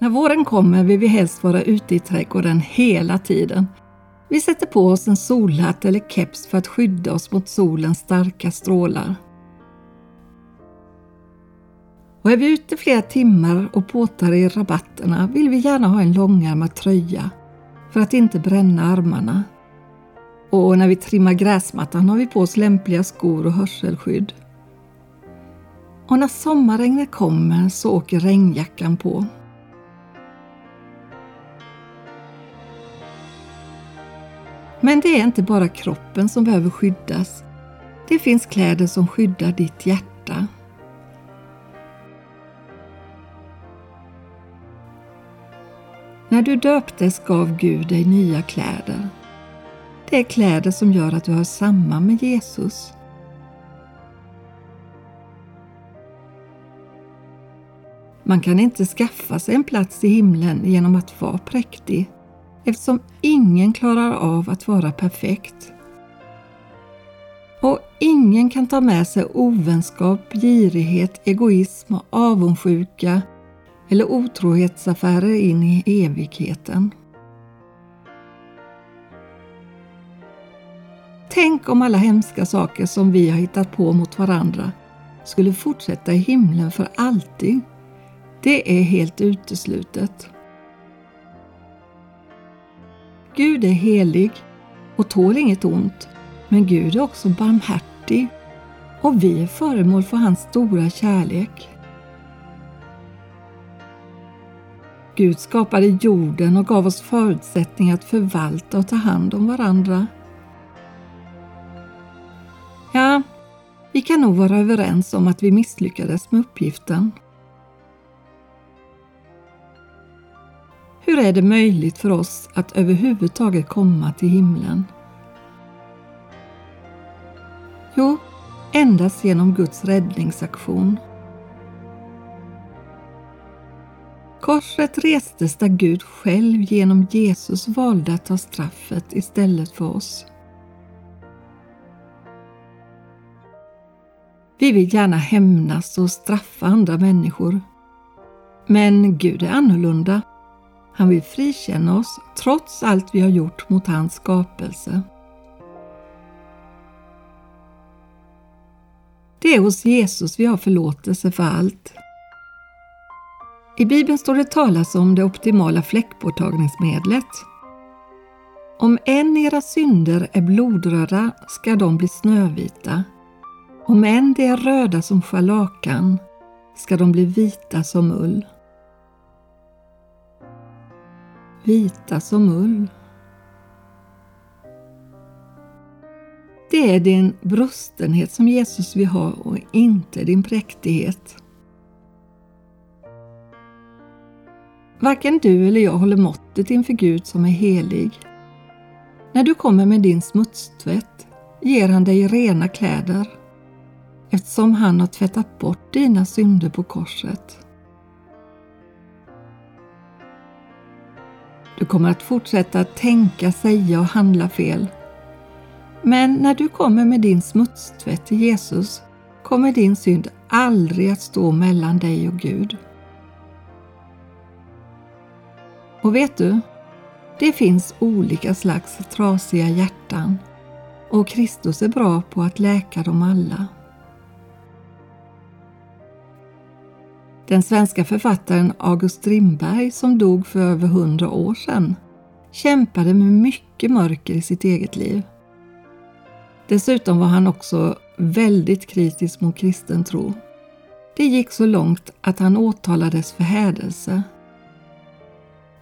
När våren kommer vill vi helst vara ute i trädgården hela tiden. Vi sätter på oss en solhatt eller keps för att skydda oss mot solens starka strålar. Och är vi ute flera timmar och påtar i rabatterna vill vi gärna ha en långärmad tröja för att inte bränna armarna. Och när vi trimmar gräsmattan har vi på oss lämpliga skor och hörselskydd. Och när sommarregnet kommer så åker regnjackan på. Men det är inte bara kroppen som behöver skyddas. Det finns kläder som skyddar ditt hjärta. När du döptes gav Gud dig nya kläder. Det är kläder som gör att du hör samman med Jesus. Man kan inte skaffa sig en plats i himlen genom att vara präktig eftersom ingen klarar av att vara perfekt. Och ingen kan ta med sig ovänskap, girighet, egoism och avundsjuka eller otrohetsaffärer in i evigheten. Tänk om alla hemska saker som vi har hittat på mot varandra skulle fortsätta i himlen för alltid. Det är helt uteslutet. Gud är helig och tål inget ont, men Gud är också barmhärtig och vi är föremål för hans stora kärlek. Gud skapade jorden och gav oss förutsättningar att förvalta och ta hand om varandra. Ja, vi kan nog vara överens om att vi misslyckades med uppgiften. Hur är det möjligt för oss att överhuvudtaget komma till himlen? Jo, endast genom Guds räddningsaktion. Korset restes där Gud själv genom Jesus valde att ta straffet istället för oss. Vi vill gärna hämnas och straffa andra människor. Men Gud är annorlunda. Han vill frikänna oss trots allt vi har gjort mot hans skapelse. Det är hos Jesus vi har förlåtelse för allt. I Bibeln står det talas om det optimala fläckborttagningsmedlet. Om en era synder är blodröda ska de bli snövita. Om än de är röda som scharlakan ska de bli vita som ull. Vita som ull. Det är din brustenhet som Jesus vill ha och inte din präktighet. Varken du eller jag håller måttet inför Gud som är helig. När du kommer med din smutstvätt ger han dig rena kläder eftersom han har tvättat bort dina synder på korset. Du kommer att fortsätta tänka, säga och handla fel. Men när du kommer med din smutstvätt till Jesus kommer din synd aldrig att stå mellan dig och Gud. Och vet du? Det finns olika slags trasiga hjärtan och Kristus är bra på att läka dem alla. Den svenska författaren August Strindberg som dog för över hundra år sedan kämpade med mycket mörker i sitt eget liv. Dessutom var han också väldigt kritisk mot kristen tro. Det gick så långt att han åtalades för hädelse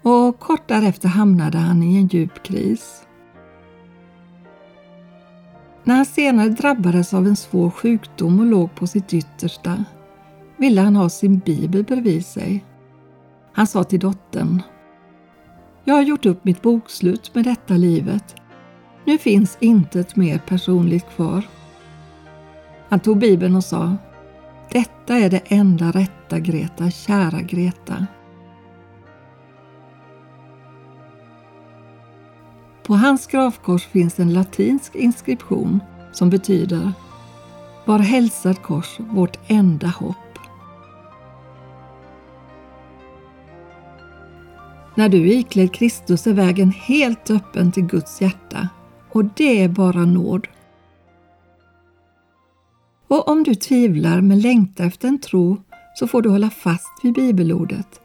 och kort därefter hamnade han i en djup kris. När han senare drabbades av en svår sjukdom och låg på sitt yttersta ville han ha sin bibel bredvid sig. Han sa till dottern Jag har gjort upp mitt bokslut med detta livet. Nu finns intet mer personligt kvar. Han tog bibeln och sa Detta är det enda rätta Greta, kära Greta. På hans gravkors finns en latinsk inskription som betyder Var hälsad kors, vårt enda hopp. När du iklädd Kristus är vägen helt öppen till Guds hjärta och det är bara nåd. Och om du tvivlar men längtar efter en tro så får du hålla fast vid bibelordet.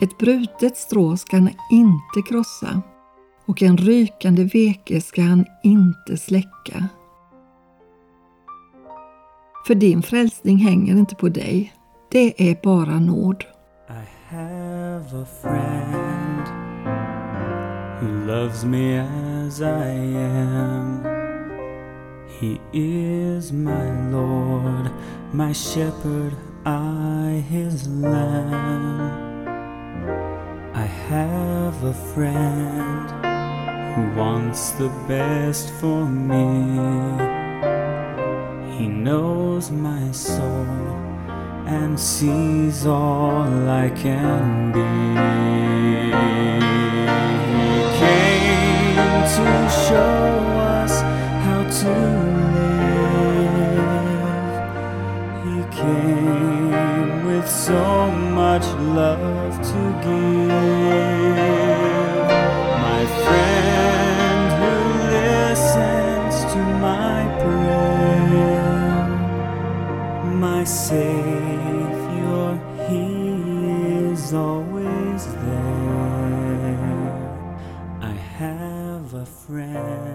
Ett brutet strå ska han inte krossa och en rykande veke ska han inte släcka. För din frälsning hänger inte på dig. Det är bara nåd. I have a friend who loves me as I am. He is my Lord, my shepherd, I his lamb. I have a friend who wants the best for me. He knows my soul and sees all I can be. So much love to give. My friend who listens to my prayer, my Savior, He is all. friend.